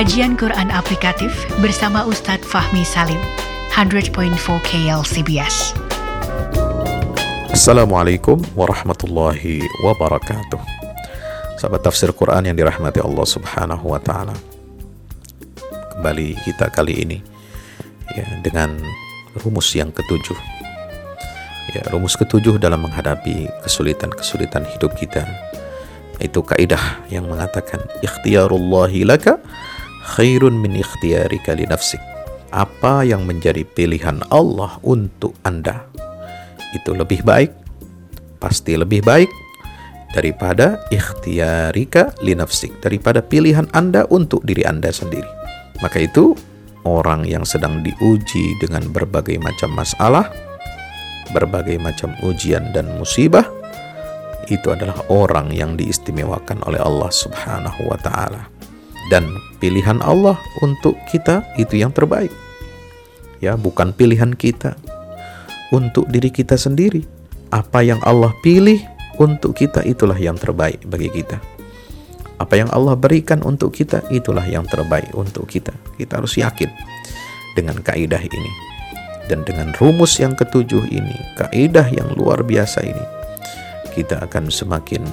Kajian Quran Aplikatif bersama Ustadz Fahmi Salim, 100.4 KLCBS. Assalamualaikum warahmatullahi wabarakatuh. Sahabat tafsir Quran yang dirahmati Allah Subhanahu wa taala. Kembali kita kali ini ya dengan rumus yang ketujuh. Ya, rumus ketujuh dalam menghadapi kesulitan-kesulitan hidup kita. Itu kaidah yang mengatakan ikhtiarullahi laka khairun min ikhtiyarika li nafsik. Apa yang menjadi pilihan Allah untuk Anda itu lebih baik, pasti lebih baik daripada ikhtiyarika li nafsik, daripada pilihan Anda untuk diri Anda sendiri. Maka itu orang yang sedang diuji dengan berbagai macam masalah, berbagai macam ujian dan musibah, itu adalah orang yang diistimewakan oleh Allah Subhanahu wa taala dan pilihan Allah untuk kita itu yang terbaik. Ya, bukan pilihan kita untuk diri kita sendiri. Apa yang Allah pilih untuk kita itulah yang terbaik bagi kita. Apa yang Allah berikan untuk kita itulah yang terbaik untuk kita. Kita harus yakin dengan kaidah ini. Dan dengan rumus yang ketujuh ini, kaidah yang luar biasa ini, kita akan semakin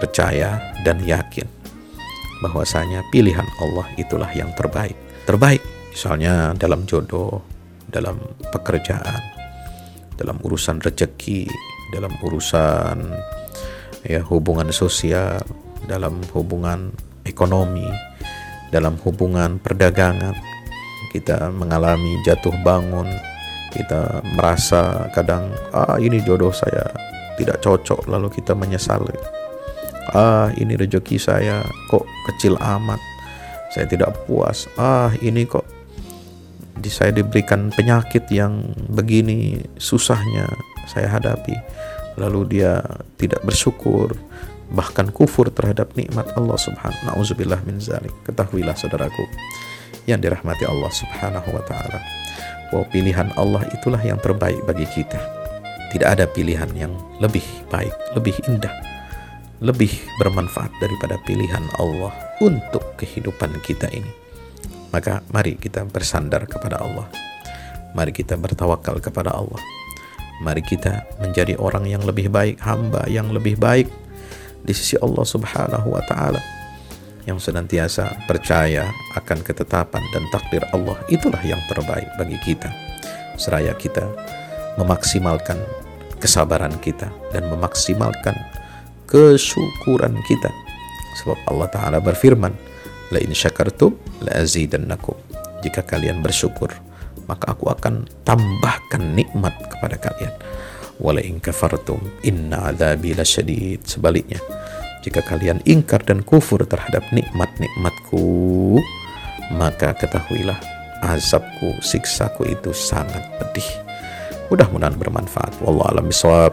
percaya dan yakin bahwasanya pilihan Allah itulah yang terbaik. Terbaik misalnya dalam jodoh, dalam pekerjaan, dalam urusan rezeki, dalam urusan ya hubungan sosial, dalam hubungan ekonomi, dalam hubungan perdagangan. Kita mengalami jatuh bangun, kita merasa kadang ah ini jodoh saya tidak cocok lalu kita menyesali ah ini rezeki saya kok kecil amat. Saya tidak puas. Ah ini kok di saya diberikan penyakit yang begini susahnya saya hadapi. Lalu dia tidak bersyukur bahkan kufur terhadap nikmat Allah subhanahu na'udzubillah min zalik. Ketahuilah saudaraku yang dirahmati Allah subhanahu wa ta'ala bahwa pilihan Allah itulah yang terbaik bagi kita. Tidak ada pilihan yang lebih baik lebih indah lebih bermanfaat daripada pilihan Allah untuk kehidupan kita ini. Maka mari kita bersandar kepada Allah. Mari kita bertawakal kepada Allah. Mari kita menjadi orang yang lebih baik, hamba yang lebih baik di sisi Allah Subhanahu wa taala yang senantiasa percaya akan ketetapan dan takdir Allah itulah yang terbaik bagi kita. Seraya kita memaksimalkan kesabaran kita dan memaksimalkan kesyukuran kita. Sebab Allah Ta'ala berfirman, La in syakartum la azidannakum. Jika kalian bersyukur, maka aku akan tambahkan nikmat kepada kalian. Wala in kafartum inna adzabi lasyadid. Sebaliknya, jika kalian ingkar dan kufur terhadap nikmat-nikmatku, maka ketahuilah azabku, siksaku itu sangat pedih. Mudah-mudahan bermanfaat. Wallahu a'lam bishawab.